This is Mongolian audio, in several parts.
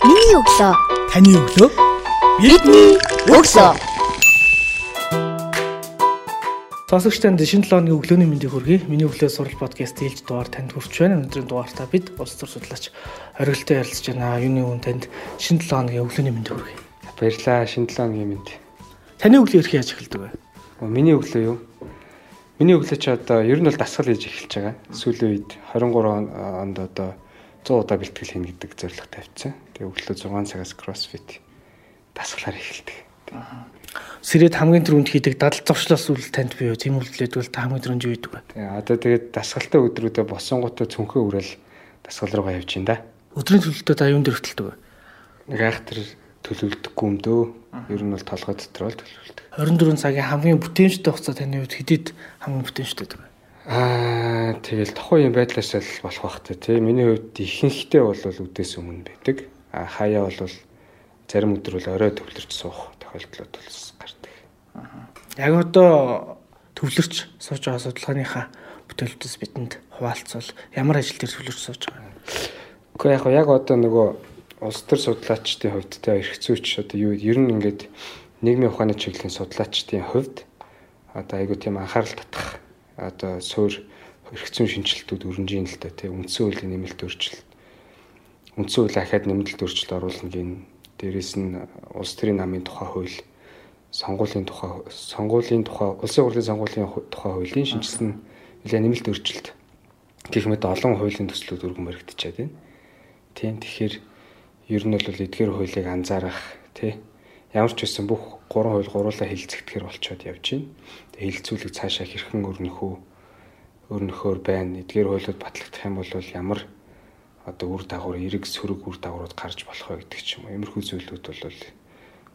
Миний өглөө. Таны өглөө. Бидний өглөө. Сонсогчтанд шинэ 7 өдрийн өглөөний мэндийг хүргэе. Миний өглөө сурал подкаст ээлж дугаар танд хүрч байна. Өнөөдрийн дугаартаа бид улс төр судлаач хориглолтой ярилцж байна. Юуны үн танд шинэ 7 өдрийн өглөөний мэндийг хүргэе. Баярлаа. Шинэ 7 өдрийн мэнд. Таны өглөө хэрхэн яаж эхэлдэг вэ? Миний өглөө юу? Миний өглөө ч одоо ер нь бол дасгал хийж эхэлж байгаа. Сүүлийн үед 23 онд одоо 100 удаа бэлтгэл хийнэ гэдэг зорилго тавьчихсан. Тэгээ өглөө 6 цагаас CrossFit дасгалаар эхэлдэг. Сэрэд хамгийн түрүүнд хийдэг дадал зуршлаас үл танд бий юу? Тийм үйлдэлээд бол та хамгийн түрүүнд юу хийдэг вэ? Тэгээ одоо тэгээд дасгалтай өдрүүдэд босонготой цөнхөө үрэл дасгал руугаа явж ин да. Өдрийн төлөвлөлтөд аюун дээр хөтэлдэг вэ? Нэг айхтар төлөвлөдөггүй юм дөө. Ер нь бол толгой дотор л төлөвлөдөг. 24 цагийн хамгийн бүтээмжтэй хугацаа таны хувьд хэдийд хамгийн бүтээмжтэй вэ? Аа тэгэл тохоо юм байдлаас л болох бах та тий. Миний хувьд ихэнхдээ бол үдээс өмнө байдаг. А хаяа бол зарим өдөр бол орой төвлөрч суух тохиолдлууд бол гардаг. Яг одоо төвлөрч сууж байгаа судалгааныхаа бүтээлүүдээс бидэнд хуваалцвал ямар ажил дээр төвлөрч сууж байгаа юм? Гэхдээ яг яг одоо нөгөө улс төр судлаачдын хувьд те эрх зүйч одоо юу ер нь ингээд нийгмийн ухааны чиглэлийн судлаачдын хувьд одоо айгуу тийм анхаарал татах одоо суур зүйн шинжилтүүд өрнжийн л та тийм үндсэн хуулийн нэмэлт өөрчлөлт. Үндсэн хууль ахаад нэмэлт өөрчлөлт оруулна гин. Дээрэс нь улс төрийн намын тухай хууль сонгуулийн тухай сонгуулийн тухай улсын хурлын сонгуулийн тухай хуулийн шинжилсэн нэлээд нэмэлт өөрчлөлт. Гэх мэт олон хуулийн төслүүд өргөн баригдчихад байна. Тийм тэгэхээр ер нь бол эдгээр хуулийг анзаарах тий ямар ч байсан бүх гурван хууль гуруулаа хилцэгдэхэр болцоод явж байна. Тэгээ хилцүүлэг цаашаа хэрхэн өрнөхөө өрнөхөөр байна. Эдгээр хуулиуд батлагдах юм бол ямар одоо үр дагавар, эрэг сөрөг үр дагаврууд гарч болох вэ гэдэг ч юм уу. Иймэрхүү зүйлүүд бол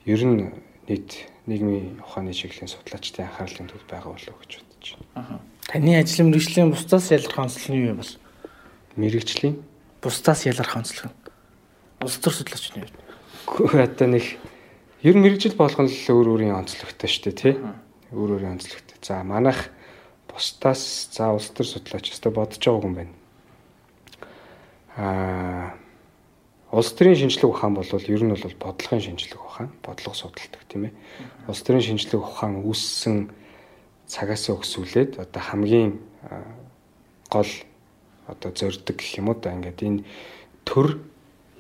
ер нь нийт нийгмийн ухааны чиглэлийн судлаачдын анхаарлын төвд байгаа болов гэж бодож байна. Таны ажлын мэргэжлийн бусдаас ялгарх онцлог нь юу юм бол? Мэргэжлийн Бусдаас ялгарх онцлог нь. Улс төр судлаачны хувьд. Гэхдээ одоо нэг ер нь мэрэгжил болгон л өөр өөрийн онцлогтой шүү дээ тий. Өөр өөрийн онцлогтой. За манайх бусдаас за улс төр судлаач өстө бодож байгаа юм байна. Аа улс төрийн шинжлэх ухаан бол ер нь бол бодлогын шинжлэх ухаан, бодлого судалдаг тийм ээ. Улс төрийн шинжлэх ухаан үүссэн цагаас өгсүүлээд одоо хамгийн гол одоо зорддог гэх юм уу да ингээд энэ төр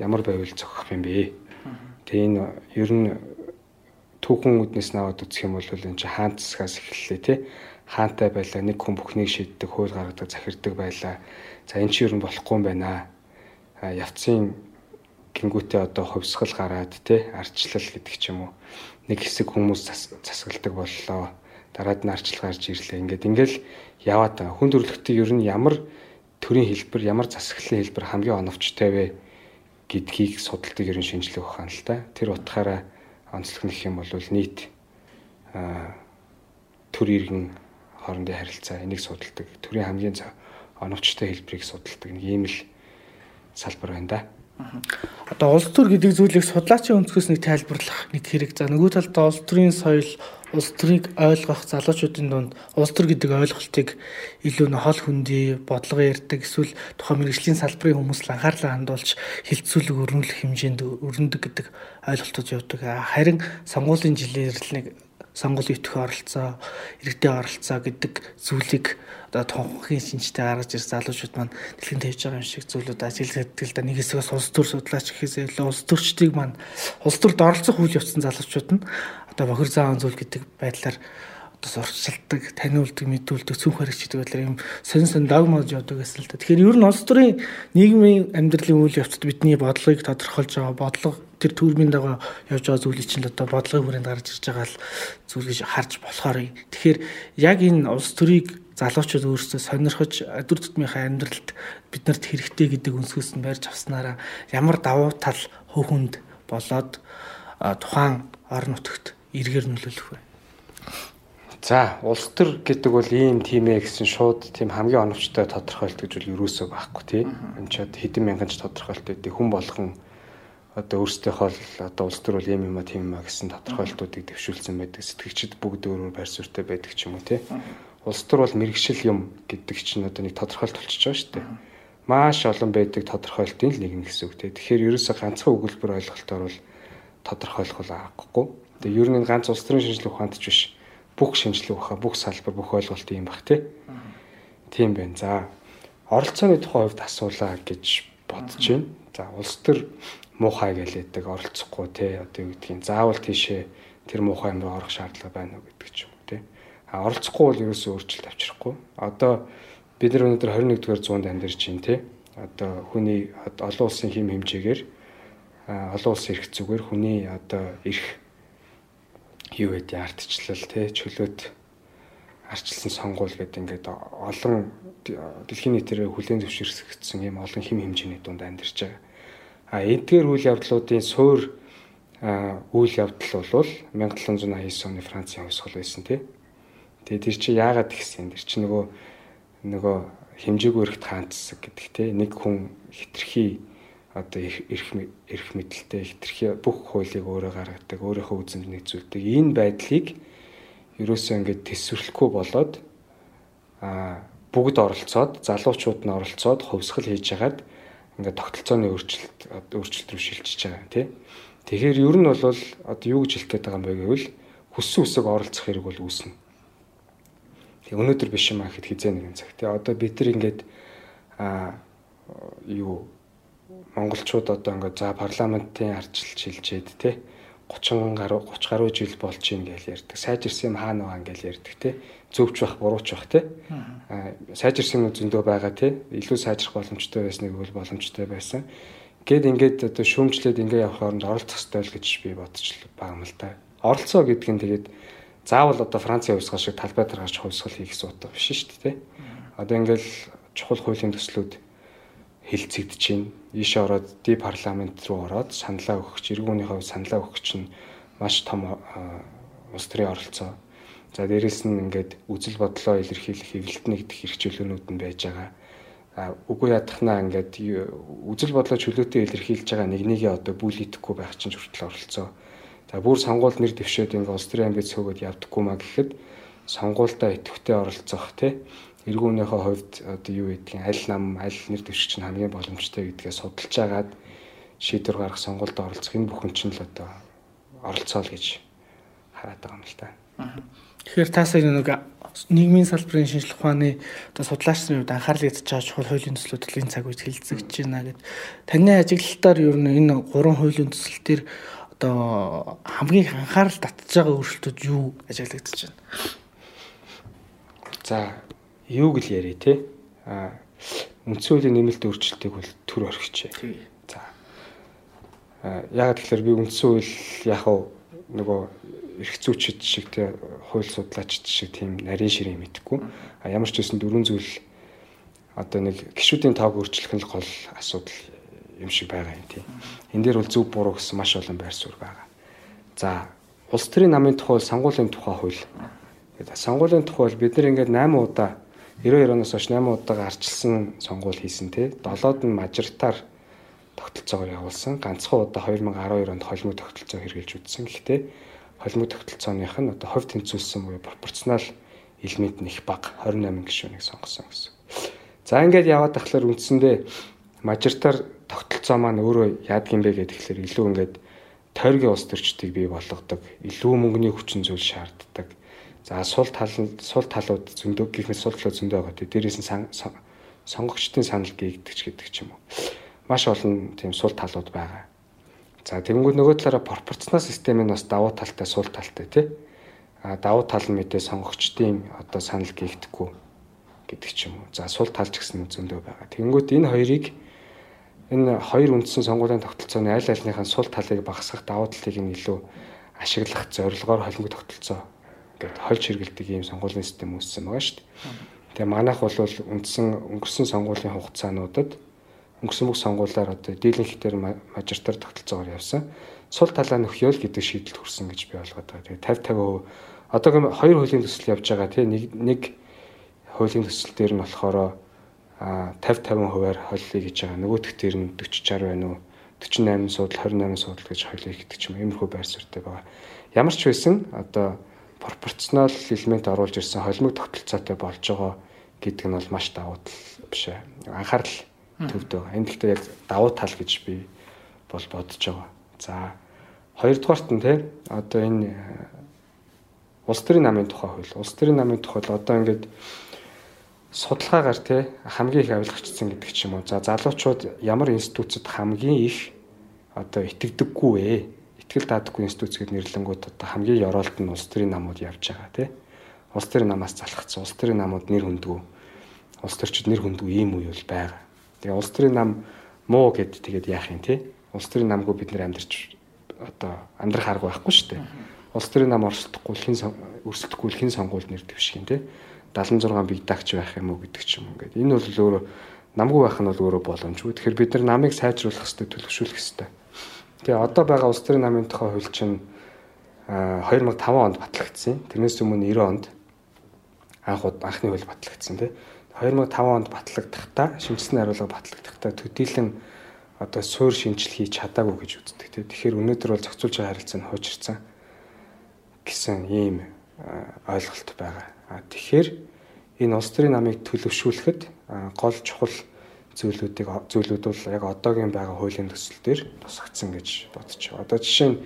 ямар байвал зохих юм бэ? Тэгээ энэ ер нь түүхэн үднэс наваад үзэх юм бол энэ чи хаан засгаас эхэллээ тий. Хаантай байлаа нэг хүн бүхнийг шийддэг, хууль гаргадаг, захирддаг байлаа. За энэ чи ер нь болохгүй юм байна. А явцын гингүүтээ одоо хувьсгал гараад тий арчлал гэдэг ч юм уу. Нэг хэсэг хүмүүс засгалдаг боллоо. Дараад нь арчлал гарч ирлээ. Ингээд ингээл яваад байгаа. Хүн төрөлхтөй ер нь ямар төрийн хэлбэр, ямар засаглалын хэлбэр хамгийн оновчтой вэ гэдгийг судалдаг ерөн шинжлэх ухаан л та. Тэр утгаараа онцлог нэх юм бол нийт төр иргэн хоорондын харилцаа энийг судалдаг. Төрийн хамгийн оновчтой хэлбэрийг судалдаг нэг ийм л салбар байна да. Одоо улс төр гэдэг зүйлийг судлаачийн өнцгөөс нэг тайлбарлах нэг хэрэг. За нөгөө талдаа улс төрийн соёл, улс төрийг ойлгох залуучуудын дунд улс төр гэдэг ойлголтыг илүү н хол хүндий бодлого ярьдаг эсвэл тухайн мэрэгжлийн салбарын хүмүүс л анхаарлаа хандуулж хилцүүлэг өрнөлөх хэмжээнд өрнөдөг гэдэг ойлголтууд явдаг. Харин сонгуулийн жилээр л нэг сонгуулийн өтгөх оролцоо, иргэдийн оролцоо гэдэг зүйлийг одоо тонхын шинжтэй гаргаж ирсэн залуучууд маань дэлхийн тавьж байгаа юм шиг зүйлүүд ажиглагддаг л да нэг хэсгээс улс төр судлаач гэхээсээ илүү улс төрчдийг маань улс төрд оролцох үйл явцсан залуучууд нь одоо бохир зааван зүйл гэдэг байдлаар одоо сурчилдаг, таниулдаг, мэдүүлдэг, цүнх харагчдаг байдлаар юм сонин сонин догмод явдаг гэсэн л да. Тэгэхээр ер нь улс төрийн нийгмийн амьдралын үйл явцад бидний бодлогыг тодорхойлж байгаа бодлого тэр төрмийн дагуу явж байгаа зүйлийг чинь одоо бодлогын хүрээнд гарч ирж байгаа л зүйл гэж харж болохоор тэгэхээр яг энэ улс төрийг залуучууд өөрсдөө сонирхож өдөр тутмынхаа амьдралд биднэрт хэрэгтэй гэдэг өнсгөөс нь барьж авснараа ямар давуу тал хөхөнд болоод тухайн орон нутагт эргээр нөлөөлөх вэ? За, улс төр гэдэг бол ийм тийм ээ гэсэн шууд тийм хамгийн оновчтой тодорхойлт гэж бол юусоо байхгүй тий. Энд ч одоо хэдэн мянган ч тодорхойлт өгдөг хүн болгон одоо өөрсдийнхөө л одоо улс төр бол ийм юм а тийм юм а гэсэн тодорхойлтуудыг дэвшүүлсэн байдаг. Сэтгэгчд бүгд өөрөөр байр суурьтай байдаг ч юм уу тий. Улс төр бол мэрэгшил юм гэдэг чинь одоо нэг тодорхойлт болчихж байгаа шүү дээ. маш олон байдаг тодорхойлтын л нэг нь гэсэн үг те. Тэгэхээр ерөөсө ганцхан өгүүлбэр ойлголтоор бол тодорхойлох бол аргагүй. Тэгээ ер нь ганц улс төрийн шинжилгээ ухаанд ч биш бүх шинжилгээ ухаан, бүх салбар, бүх ойлголт юм баг те. Тийм байна. За оролцооны тухай хувьд асуулаа гэж бодож байна. За улс төр муухай гэлээдэг оролцохгүй те одоо юу гэдгийг заавал тийшээ тэр муухай юм руу орох шаардлага байна уу гэдэг ч юм те. А оролцохгүй бол ерөөсөө өөрчлөлт авчрахгүй. Одоо бид нар өнөөдөр 21 дугаар зуунд амьдарч байна те. Одоо хүний олон улсын хим хэмжээгээр олон улсын эрх зүгээр хүний одоо эрх юу гэдэг ардчлал те чөлөөт арчилсан сонгуул гэдэг ингээд олон дэлхийн нийтээр хүлээн зөвшөөрсөн юм олон хим хэмжээний дунд амьдарч байгаа. А эдгээр үйл явдлуудын суур үйл явдал бол 1789 оны Францын хувьсгал байсан тий. Тэгээ тэр чи яагаад гисэн тэр чи нөгөө нөгөө хэмжээгүй эрхт хаан засаг гэдэг те нэг хүн хитрхи одоо эрх эрх мэдэлтэй хитрхи бүх хуулийг өөрөө гаргадаг өөрийнхөө үзэнд нэгзүүлдэг энэ байдлыг ерөөсөө ингээд төсвөрлөхгүй болоод а бүгд оролцоод залуучууд нь оролцоод хувьсгал хийж хагаад ингээд тогтолцооны өөрчлөлт өөрчлөлт рүү шилжиж байгаа тий. Тэгэхээр ер нь бол одоо юу гэж хэлэх гээд байгаа юм бэ гэвэл хүссэн үсэг оролцох хэрэг бол үүснэ Тэг өнөөдөр биш юм аа гэхэд хизээ нэгэн цаг. Тэг одоо бид нар ингээд а юу монголчууд одоо ингээд за парламентын арчилж шилжээд те 30 гаруй 30 гаруй жил болж ийн гэж ярьдаг. Сайжирсан юм хаана байгаа гэж ярьдаг те. Зөвч бах, бурууч бах те. Аа сайжирсан юм зөндөө байгаа те. Илүү сайжрах боломжтой байсныг бол боломжтой байсан. Гэт ингээд одоо шүүмжлээд ингээд явах хооронд оролцох ёстой л гэж би бодож байгаа юм л да. Оролцоо гэдэг нь тэгээд заавал одоо Францын хувьсгал шиг талбай таргаж хувьсгал хийх асуудал биш шүү дээ. Одоо ингээл чухал хуулийн төслүүд хилцэгдэж байна. Ийшээ ороод ди парламент руу ороод саналаа өгөх, иргүүнийхээ саналаа өгөх чинь маш том улс төрийн оролцоо. За дээрэс нь ингээд үзэл бодлоо илэрхийлэх хэвлэлтний гэдэг хэрэгжүүлэнүүд нь байж байгаа. А үгүй ядахнаа ингээд үзэл бодлоо чөлөөтэй илэрхийлж байгаа нэг нэгээ одоо бүлийдэхгүй байх чинь хүртэл оролцоо За бүр сонгуульд нэр дэвшээд ингээ улс төрийн амбиц хөөгд явдаггүй маа гэхэд сонгуульдаа идэвхтэй оролцох тий эргүүнийхээ хувьд одоо юу гэдгийг аль нам аль нэр дэвшигч нь хамгийн боломжтой гэдгээ судалж агаад шийдвэр гаргах сонгуульд оролцох энэ бүхэн чинь л одоо оролцоол гэж хараад байгаа юм л та. Тэгэхээр та сая нэг нийгмийн салбарын шинжилгээ ухааны одоо судлаачдын хувьд анхаарал ятж байгаа чухал хуулийн төслүүд энэ цаг үед хилцэгдэж байна гэд таны ажиглалтаар ер нь энэ гурван хуулийн төсөл төр одоо хамгийн анхаарал татж байгаа өөрчлөлтүүд юу ажиглагдаж байна? За, юуг л яриа те. А үндсэн хуулийн нэмэлт өөрчлөлтийг бол төр орхичээ. За. Яг тэгэхээр би үндсэн хууль яг нөгөө эрх зүйчид шиг те хууль судлаачид шиг тийм нарийн ширээ мэдхгүй. А ямар ч байсан дөрвөн зүйл одоо нэг гişүүдийн тоог өөрчлөх нь л гол асуудал юм шиг байгаа юм тийм. Энд дээр бол зөв буруу гэсэн маш олон байр суурь байгаа. За, улс төрийн намын тухай сонгуулийн тухай хууль. Тэгээд сонгуулийн тухай бол бид нар ингээд 8 удаа 92 оноос хойш 8 удаа арчилсан сонгуул хийсэн тий. Долоод нь мажоритар тогтолцоогоор явуулсан. Ганцхан удаа 2012 онд холимог тогтолцоо хэрэгжилж үзсэн. Гэхдээ холимог тогтолцооных нь одоо хувь тэнцвүүлсэн буюу пропорционал элемент нь их бага 28 гишүүнийг сонгосон гэсэн. За ингээд яваад тахлаар үндсэндээ мажоритар тогтолцоо маань өөрөө яадаг юм бэ гэдэг тэгэхээр илүү ингээд тойргийн улс төрчдийг бий болгодог, илүү мөнгөний хүчин зүйл шаарддаг. За сул тал сул талууд зөндөө гихмит сул талууд зөндөө байгаа. Дээрээс нь сонгогчдын санал гээгдэж гэдэг ч юм уу. Маш олон тийм сул талууд байгаа. За тэгэнгүүт нөгөө талаараа пропорционал систем нь бас давуу талтай сул талтай тий. А давуу тал нь мэдээ сонгогчдын одоо санал гээгдэхгүй гэдэг ч юм уу. За сул талч гэсэн зөндөө байгаа. Тэгэнгүүт энэ хоёрыг энэ хоёр үндсэн сонгуулийн тогтолцооны аль альныхаа сул талыг багасгах давуу талыг нь илүү ашиглах зорилгоор холимог тогтолцоо ингээд хольж хэрэгэлдэг ийм сонгуулийн систем үүссэн байгаа шүү дээ. Тэгээ манайх бол үндсэн өнгөрсөн сонгуулийн хугацаануудад өнгөрсөн бүх сонгуулиар одоо дийлэнх дээр мажоритар тогтолцоогоор явсан. Сул талаа нөхөөл гэдэг шийдэлд хүрсэн гэж би ойлгоод байгаа. Тэгээ 50 50% одоо хоёр хуулийн төсөл явж байгаа тий нэг нэг хуулийн төсөл дээр нь болохоор а 50 50 хувиар холлыг хийж байгаа. Нөгөөх дээр нь 40 60 байна уу? 48 суудал 28 суудал гэж холлыг хийдэг ч юм иймэрхүү байр суурьтай байгаа. Ямар ч байсан одоо пропорционал элемент оруулж ирсэн холимог тогтолцоотой болж байгаа гэдэг нь бол маш давуу тал биш ээ. Анхаарал төвд байгаа. Энэ гэхдээ яг давуу тал гэж би бол бодож байгаа. За хоёрдугаарт нь те одоо энэ улс төрийн намын тухай хууль. Улс төрийн намын тухай л одоо ингээд судалгаагаар те хамгийн их авилгачсан гэдэг ч юм уу. За залуучууд ямар институцид хамгийн их одоо итгэдэггүй вэ? Итгэл даадаггүй институц гэд нэрлэнгүүд одоо хамгийн ёроолт нь улс төрийн намууд явж байгаа те. Улс төрийн намаас залхацсан. Улс төрийн намууд нэр хүндгүй улс төрчид нэр хүндгүй ийм үе бол байгаа. Тэгээ улс төрийн нам муу гэд тэгээд яах юм те? Улс төрийн намгүй бид нэр амьдарч одоо амьдрах арга байхгүй шүү дээ. Улс төрийн нам оролцохгүй хэн өрсөлдөхгүй хэн сонгуульд нэр дэвших юм те? 76 бигдагч байх юм уу гэдэг ч юм ингээд. Энэ бол өөрөө намгүй байх нь бол өөрөө боломжгүй. Тэгэхээр бид нар намыг сайжруулах хэрэгтэй, төлөвшүүлэх хэрэгтэй. Тэгээ одоо байгаа улс төрийн намын тухай хууль чинь 2005 онд батлагдсан. Тэрнээс өмнө 90 онд анх анхны хууль батлагдсан тийм. 2005 онд батлагдахдаа шинжилсэн хариулга батлагдахдаа төдийлөн одоо суур шинжил хийж чадаагүй гэж үздэг тийм. Тэгэхээр өнөөдөр бол зохицуулж байгаа харилцаа нь хуучирсан гэсэн ийм ойлголт байгаа. Тэгэхээр энэ улс төрийн намыг төлөвшүүлэхэд гол чухал зүйлүүдийг зүйлүүд бол яг одоогийн байгаа хуулийн төсөл дээр тусгацсан гэж байна. Одоо жишээ нь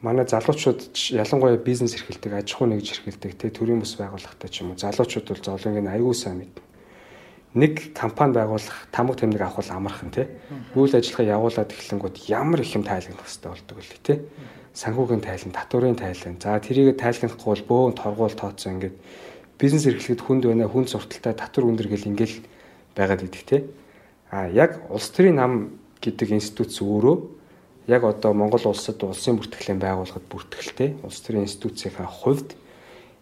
манай залуучууд ялангуяа бизнес эрхэлдэг, аж ахуй нэгж эрхэлдэг, тэ төрийн бас байгууллагатай ч юм уу залуучууд бол зовлонгийн аягүй сайн мэд. Нэг компани байгуулах, тамга тэмдэг авах бол амархан тэ. Үйл ажиллагаа явуулаад эхлэнгүүд ямар их юм тайлгнах хэрэгтэй болдог үлээ тэ. Санхүүгийн тайлан, татварын тайлан. За тэрийг тайлгнахгүй бол бөөн торгуул тооцоо ингээд бизнес эрхлэхэд хүнд байна, хүнд сурталтай татвар өндөр гэл ингээл байгаад идэх тэ. А яг улс төрийн нам гэдэг институт өөрөө яг одоо Монгол улсад улсын бүртгэлийн байгууллагад бүртгэлтэй улс төрийн институцийнхаа хувьд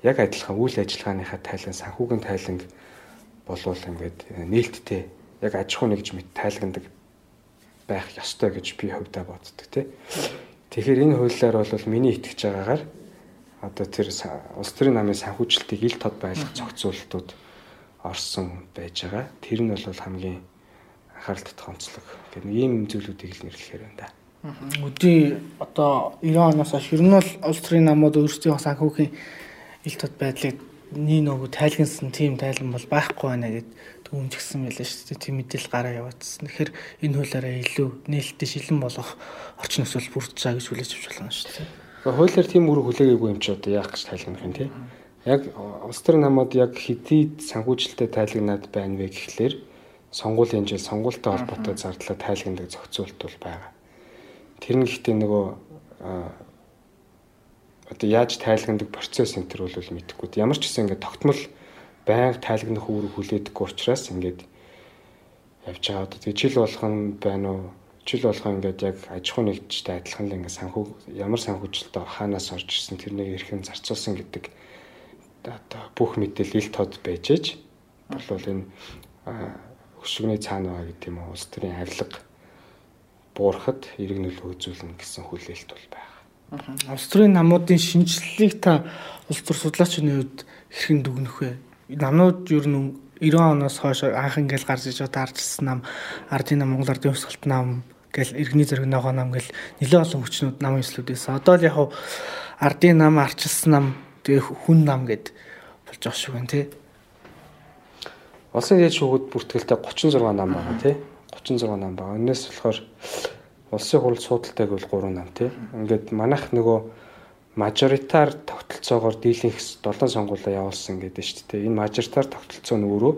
яг адилхан үйл ажиллагааныхаа тайлан санхүүгийн тайланг болвол ингээд нээлттэй яг аж ахуй нэгж мэт тайлгандаг байх ёстой гэж би хувьдаа боддог тий. Тэгэхээр энэ хуулиар бол миний итгэж байгаагаар одоо тэр улс төрийн намын санхүүжилтийг ил тод байлгах зохицуултууд орсон байж байгаа. Тэр нь бол хамгийн анхаарал татах онцлог гэх нэг ийм зүйлүүдийг л нэрлэхээр байна да. Өдий одоо 90 оноос хойш ер нь бол улс төрийн намууд өөрсдийн санхүүгийн ил тод байдлыг нэг нөгөө тайлгансан тийм тайлан бол байхгүй байна гэд түүмжгсэн байлаа шүү дээ. Тийм мэдээлэл гараа яваадсан. Тэгэхээр энэ хуулиараа илүү нээлттэй шилэн болгох орчин нөхцөл бүрдэж байгаа гэж хүлээж авч болно шүү дээ. Хуулиар тийм үр хүлээгээгүй юм чи одоо яах гэж тайлгнах юм те. Яг улс төрийн намууд яг хэдий санхүүжилттэй тайлгнаад байна вэ гэхлээр сонгуулийн жил сонгуультай холбоотой зардлаа тайлгнадаг зохицуулт бол байгаа. Тэр нь гэхдээ нөгөө одоо яаж тайлгнадаг процесс энэ төр бол мэдэхгүй. Ямар ч гэсэн ингээд тогтмол байнга тайлгнах үүрэг хүлээдэггүй учраас ингээд явж байгаа. Одоо тэг жил болгон байна уу? Жил болгон ингээд яг аж ахуй нэгжтэй адилхан л ингээд санхүү ямар санхүүжилтөд хаанаас орж ирсэн тэрнийг эрхэн зарцуулсан гэдэг одоо бүх мэдээлэл тод байж ээж болвол энэ өшгөний цаана байгаа гэдэг юм уу? Улс төрийн авилга буурахад эрг нөлөө үзүүлнэ гэсэн хүлээлт бол байна. Улс төрийн намуудын шинжилгээг та улс төр судлаачны хувьд хэрхэн дүгнэх вэ? Намнууд ер нь 90 оноос хойш анх ингээл гарч иж одоо арчилсан нам, ардын нам, Монгол ардын өсгөлт нам гэл иргэний зэрэг ногоо нам гэл нэлээд олон хүчнүүд намын эслүүдээс одоо л яг ардын нам, арчилсан нам, тэгээ хүн нам гэд болж байгаа шүү гэн тий. Улсын дэд шүүгүүд бүртгэлтэй 36 нам байгаа тий. 36 нам байгаа. Өнөөс болохоор улсын хурал суудалтайг бол 3 нам тий. Ингээд манайх нөгөө мажоритар тогтолцоогоор дийлэнх 7 сонгуулаа явуулсан гэдэг шүү дээ. Энэ мажоритар тогтолцоо нь өөрөө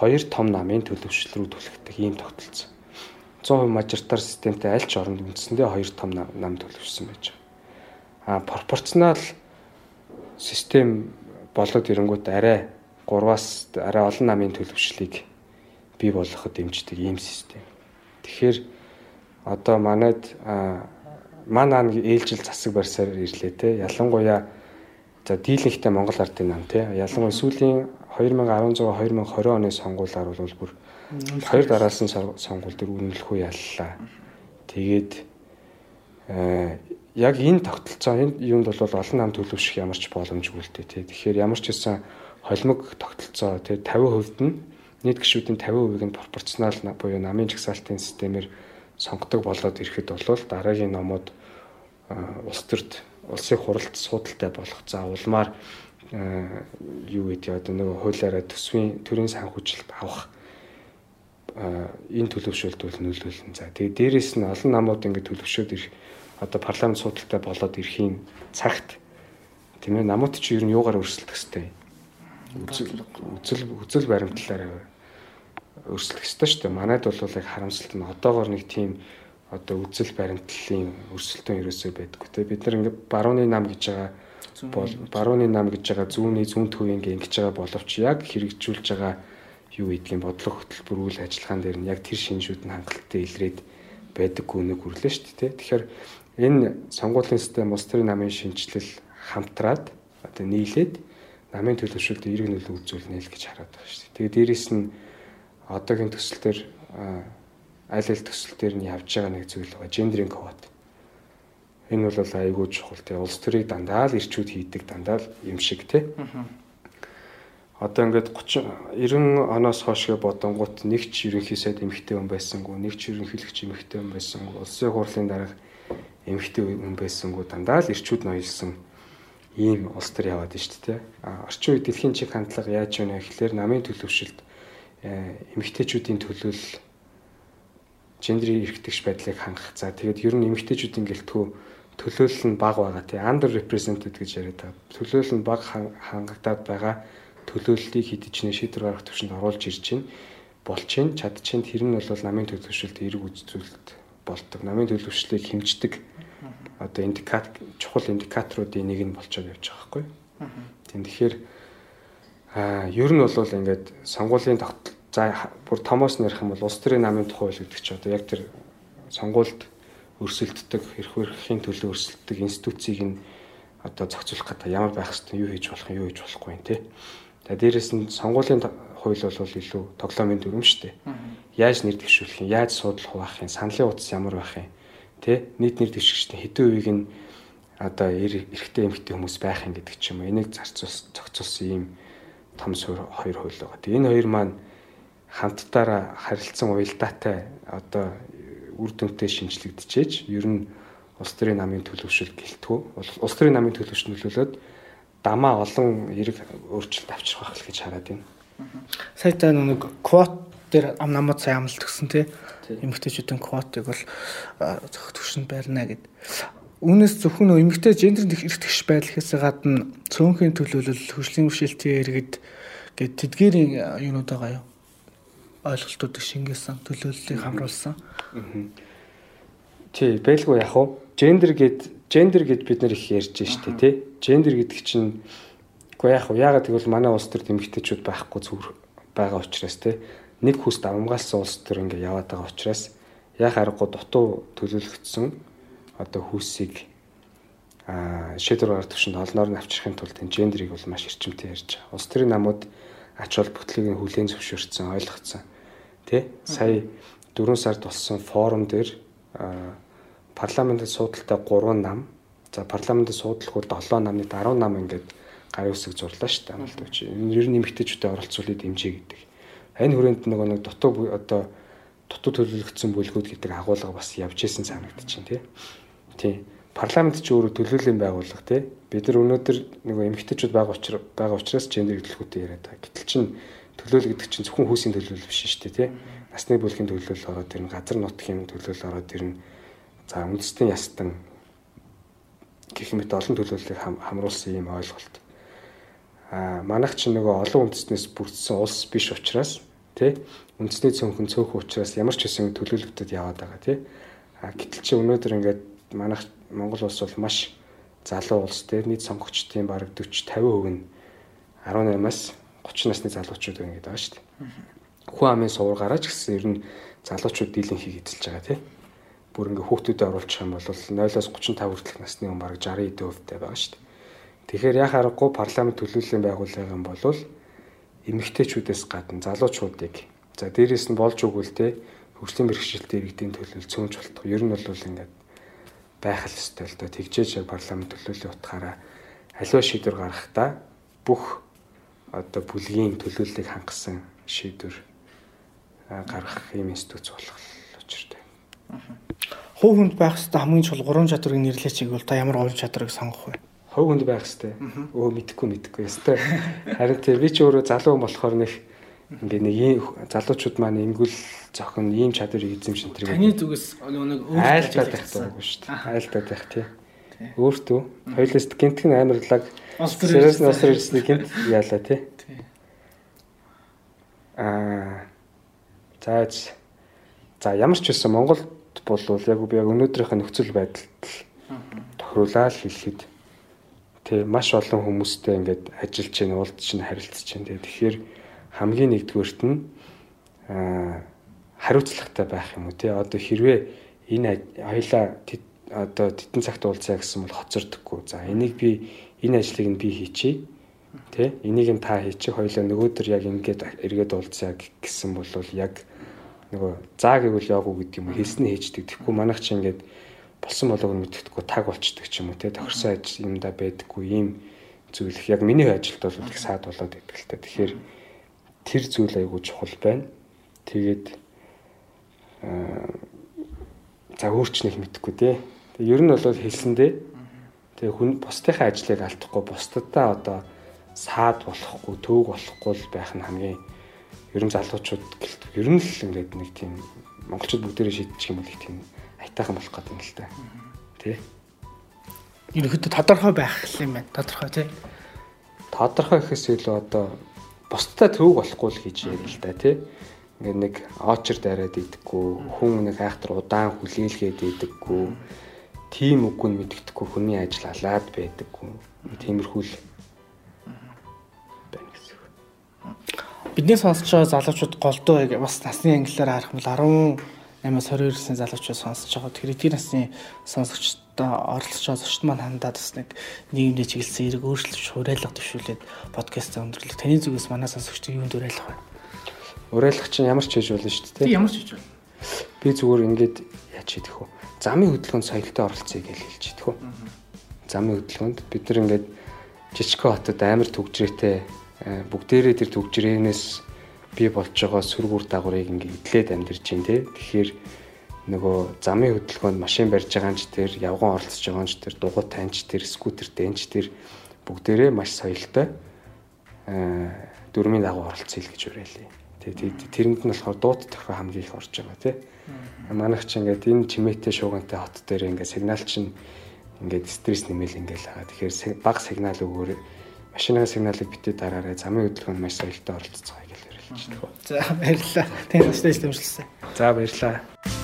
хоёр том намын төлөвшөл рүү түлхдэг ийм тогтолцоо. 100% мажоритар системтэй аль ч оронд үндсэндээ хоёр том нам төлөвшсөн байж байгаа. А пропорционал систем болоод ирэнгүүт арай 3-аас арай олон намын төлөвшлийг бий болгоход дэмждэг ийм систем. Тэгэхээр одоо манайд манай нэг ээлжил засаг барьсаар ирлээ те. Ялангуяа за дийлэнхтэй Монгол ардын нам те. Ялангуяа сүүлийн 2016 2020 оны сонгуулиар бол бүр хоёр дараалсан сонгуул дээр үнэлэхгүй яллаа. Тэгээд яг энэ тогтолцоо энэ юунд бол олон нам төлөвшөх ямар ч боломжгүй л дээ. Тэгэхээр ямар ч хэсэн холимог тогтолцоо тий 50% нь нийт гишүүдийн 50%-ийг нь пропорционал буюу намын жагсаалтын системээр сонгодог болоод ирэхэд бол дараагийн номууд улс төрд улсын хуралд суудалтай болох за улмаар юу гэдэг одоо нөгөө хуулиараа төсвийн төрийн санхүүжилт авах энэ төлөвшөлт бол нөлөөлнө. За тэгээ дээрэс нь олон намууд ингэ төлөвшөөд ирэх одоо парламент судалтай болоод ирэхийн цагт тийм ээ намууд чи ер нь юугаар өрсөлдөх хэвтэй үзэл үзэл үзэл баримтлалаараа өрсөлдөх хэвтэй шүү дээ. Манайд бол яг харамсалт нь одоогор нэг тийм одоо үзэл баримтлалын өрсөлдөөн ерөөсөө байдаггүй те бид нар ингээд барууны нам гэж байгаа бол барууны нам гэж байгаа зүүнний зүүн төвийн ингэж байгаа боловч яг хэрэгжүүлж байгаа юу гэдгийг бодлого хөтөлбөр үйл ажиллагаан дээр нь яг тэр шинжүүд нь хангалттай илрээд байдаггүй нэг хүрлээ шүү дээ. Тэгэхээр энэ сонгуулийн систем улс төрийн намын шинжилэл хамтраад одоо нийлээд намын төлөвшөлт эерэг нөлөө үзүүлнэ л гэж хараад байгаа шүү дээ. Тэгээд дээрэс нь одоогийн төсөл төр аль аль төсөл төр нь явж байгаа нэг зүйл байгаа. Гендринг квот. Энэ бол айгүй чухал тий. Улс төрийг дандаа л ирчүүд хийдэг дандаа л юм шиг тий. Одоо ингээд 30 90 оноос хойш бодонгууд нэг ч ерөнхий сайд эмэгтэй хүн байсангүй, нэг ч ерөнхийлөгч эмэгтэй хүн байсангүй, улсын хурлын дарга эмэгтэй хүн байсангүй дандаа л ирчүүд ноёлсон ийм улс төр яваад байна шүү дээ. Орчин үед дэлхийн чиг хандлага яаж байна гэхлээр намын төлөвшөлт э, эмэгтэйчүүдийн төлөөлөл гендрийн эрхтгч байдлыг хангах. За тэгээд ер нь эмэгтэйчүүдийн гэлтгүү төлөөлөл нь бага байгаа тий under represented гэж яриад байгаа. Төлөөлөл нь бага хангагдаад байгаа төлөөллийг хэдижнээ шийдвэр гаргах төвшөнд оруулж ирж байна. Чадж байна. Тэр нь бол намын төлөвшөлт эерэг үзүүлэлт болдог. Намын төлөвшлийг хэмждэг одоо индикатор чухал индикаторуудын нэг нь болчиход явж байгаа байхгүй. Тийм тэгэхээр аа ер нь бол ингээд сонгуулийн тогтол за бүр томоос нэрх юм бол улс төрийн намын тухай хууль гэдэг чинь одоо яг тэр сонгуульд өрсөлддөг эрх өрхийн төлөө өрсөлддөг институцийг нь одоо зохицуулах гэдэг ямар байх хэвээр юу хийж болох юу хийж болохгүй юм те. За дээрэс нь сонгуулийн хууль бол илүү тоглоомын дүрм шүү дээ. Яаж нэр дэвшүүлэх юм, яаж суудлах байх юм, саналын утас ямар байх юм, тэ нийт нэр дэвшигчдийн хэдэн үеийг нь одоо эрэгтэй эмэгтэй хүмүүс байх юм гэдэг ч юм уу. Энийг зарцуус зохицуулсан ийм том суурь хоёр хууль байгаа. Тэгээ энэ хоёр маань хамтдаараа харилцсан уялдаатай одоо үр дүнтэй шинжлэгдэжээж ер нь улс төрийн намын төлөвшөл гэлтгүү. Улс төрийн намын төлөвшөл нөлөөлөд дамаа олон эрг өөрчлөлт авчрах байх л гэж хараад байна. Сая та нэг квот дээр ам намад сайн амлалт өгсөн тий. Эмэгтэйчүүдийн квотыг бол зөвхөн байрна гэд. Үүнээс зөвхөн эмэгтэй гендер эрхтгч байдлахаас гадна цөөнхийн төлөөлөл, хөгжлийн бэрхшээлтийн иргэд гэд тэдгээрийн юунууд байгаа юу? ойлголтуудыг шингээсэн, төлөөллийг хамруулсан. Тий, байлгүй яг уу. Гендер гэд гендер гэд бид нар их ярьж штэ тий. Гендер гэдэг чинь үгүй яг уу ягаад гэвэл манай улс төр эмэгтэйчүүд байхгүй зүгээр байгаа учраас тий. Нэг хүс давмгаалсан улс төр ингээ яваад байгаа учраас яг аргагүй дутуу төлөвлөгдсөн одоо хүүсийг а шийдвэр гаргах төвшөнд олноор нь авчрахын тулд энэ гендерийг бол маш эрчимтэй ярьж байгаа. Улс төрийн намууд ач холбогдлыг нь хүлээн зөвшөөрсөн, ойлгоцсон. Тэ? Сая 4 сард болсон форум дээр парламентд суудалтай 3 нам за парламентд суудлахгүй 7 намны 10 нам ингээд гар үсэг зурлаа шүү дээ. Энэ ер нь эмгтээчүүдэд оролцуулаад дэмжээ гэдэг. Энэ хүрээнд нөгөө нэг дутуу одоо дутуу төлөвлөгдсөн бүлгүүд гэдэг агуулга бас явж исэн байна тий. Тий. Парламент ч өөрөө төлөвлөлийн байгууллага тий. Бид нар өнөөдөр нөгөө эмгтээчүүд байгаа учраас байгаа учраас гендер төлөвлөгөөтэй яриад байгаа. Гэтэл чин төлөөлөл гэдэг чинь зөвхөн хүүсийн төлөөлөл биш шүү дээ тий. Насны бүлгийн төлөөлөл ороод ирнэ, газар нутгийн төлөөлөл ороод ирнэ За үндэстэн ястан гэх мэт олон төлөөллийг хамруулсан ийм ойлголт. Аа манайх ч нөгөө олон үндэстнээс бүрдсэн улс биш учраас тий үндэсний цөөнхөн цөөхөн учраас ямар ч хэсэн төлөөлөгдөд яваад байгаа тий. А гэтэл чи өнөөдөр ингээд манайх Монгол улс бол маш залуу улс тий нийт сонгогчдын бараг 40 50% нь 18-аас 30 насны залуучууд байна гэдэг байгаа шүү дээ. Хүн амын суврагаараа ч гэсэн ер нь залуучууд дийлэн хийх эзэлж байгаа тий бүр ингээ хүүхдүүдэд оруулчих юм бол 0-оос 35 хүртэлх насны хүн бараг 60 эдэн хувьтай байгаа шүү дээ. Тэгэхээр яхаа аргагүй парламент төлөвлөлийн байгууллага юм бол эмэгтэйчүүдээс гадна залуучуудыг за дээрээс нь болж өгвөл те хөгжлийн бэрхшээлтэй иргэдийн төлөөл цөөнж болтох. Ер нь бол ингээд байх л ёстой л доо тэгжээж яг парламент төлөөллийн утгаараа аливаа шийдвэр гаргахдаа бүх одоо бүлгийн төлөөллийг хангасан шийдвэр гаргах юм институт болох учиртай. Хувь хүнд байх хэвээр хамгийн чухал гурван чадварыг нэрлэе чиг бол та ямар гурван чадварыг сонгох вэ? Хувь хүнд байх хэвээр. Өө мэдхгүй мэдхгүй. Ястай. Харин тэр би ч өөрөө залуу болохоор нэг Ингээ нэг ийм залуучууд маань ингүүл зохин ийм чадварыг эзэмшин тэр Таны зүгээс нэг айлтаад байх дурггүй шүү дээ. Айлтаад байх тий. Өөртөө хоёулаас гинтг нь амарлаг ирсэн. насар ирсэн гинт яалаа тий. Аа за за ямар ч байсан Монголд бол яг би яг өнөөдрийнхээ нөхцөл байдалд тохируулаад хэлэхэд тий маш олон хүмүүстэй ингээд ажиллаж чинь уулзч чинь харилцаж чинь тэгэхээр хамгийн нэгдүгüүрт нь аа хариуцлагатай байх юм уу тий одоо хэрвээ энэ хоёлаа одоо тетэн цагт уулзъя гэсэн бол хоцордоггүй. За энийг би энэ ажлыг нь би хийчихье тий энийг нь та хийчих хоёлаа нөгөөдөр яг ингээд эргээд уулзъя гэсэн бол яг нөгөө заа гэвэл яваагүй гэдэг юм хэлсэн хийждэг тэгэхгүй манайх чи ингээд болсон болоог нь мэддэхгүй таг болчдөг ч юм уу тий тохирсон ажил юмда байдаггүй ийм зүйл. Их яг миний ажилд бол их саад болоод байдаг л та. Тэгэхээр тэр зүйл айгуу чухал байна. Тэгээд аа за өөрчлөх мэдэхгүй тий тэг ер нь бол хэлсэндээ тэг хүн бусдынхаа ажлыг алдахгүй бусдадаа одоо саад болохгүй төөг болохгүй байх нь хамгийн ер нь залуучууд гэлт ер нь л ингээд нэг тийм монголчууд бүгдээрээ шийдчих юм бол их тийм айтайхан болох гэдэг юм л та. Тэ? Ерөнхийдөө тодорхой байх юм байна. Тодорхой тий. Тодорхой гэхээс илүү одоо бусдаа төвөг болохгүй л хийж яа л та тий. Ингээд нэг очер дараад идэггүй, хүн нэг айхтар удаан хүлээлгээд идэггүй, тим үгүй нь мэддэхгүй хүний ажил алаад байдаггүй. Тиймэрхүү л байна гэсэн үг. Бидний сонсож байгаа залуучууд голдуу бас насны ангиллаар харах юм бол 18-аас 22 насны залуучууд сонсож байгаа. Тэгэхээр эдгээр насны сонсогчдоо оролцож байгаа зочд маань хандаад бас нэг нийгэмдээ чиглэсэн эрг өөрчлөлт уриалга төвшүүлээд подкаст өндөрлөг. Таны зүгээс манай сонсогчдыг юунд уриалгах вэ? Уриалгах чинь ямар ч хийж болно шүү дээ. ямар ч хийж байна. Би зүгээр ингээд яаж хийдэх вэ? Замын хөдөлгөөнд соёлтой оролцъё гэж хэлж идэх үү? Замын хөдөлгөөнд бид нар ингээд жижиг хотод амар төгжрээтэй э, бүгдээрээ тэр төгжрээнээс би болж байгаа сүргүүр дагаврыг ингээд идлээд амьдэрч байна те. Тэгэхээр нөгөө замын хөдөлгөөнд машин барьж байгаа ч тэр явган оролцож байгаа ч тэр дугуй таньч тэр скутер дэнч тэр бүгдээрээ маш соёлтой э, дөрмийн дагуу оролцъё л гэж уриалъя. Тэгээ тэрэнд нь болохоор дууд тохио хамгийн их орж байгаа тий. Манайх ч ингээд энэ чимээтэй шуугантай хот дээр ингээд сигнал чинь ингээд стресс нэмэл ингээд байгаа. Тэгэхээр баг сигнал өгөөр машинаа сигналыг битээ дараарай. Замын хөдөлгөөнд маш соёлтой оролцож За баярлалаа. Таны настай дэмжлсэн. За баярлалаа.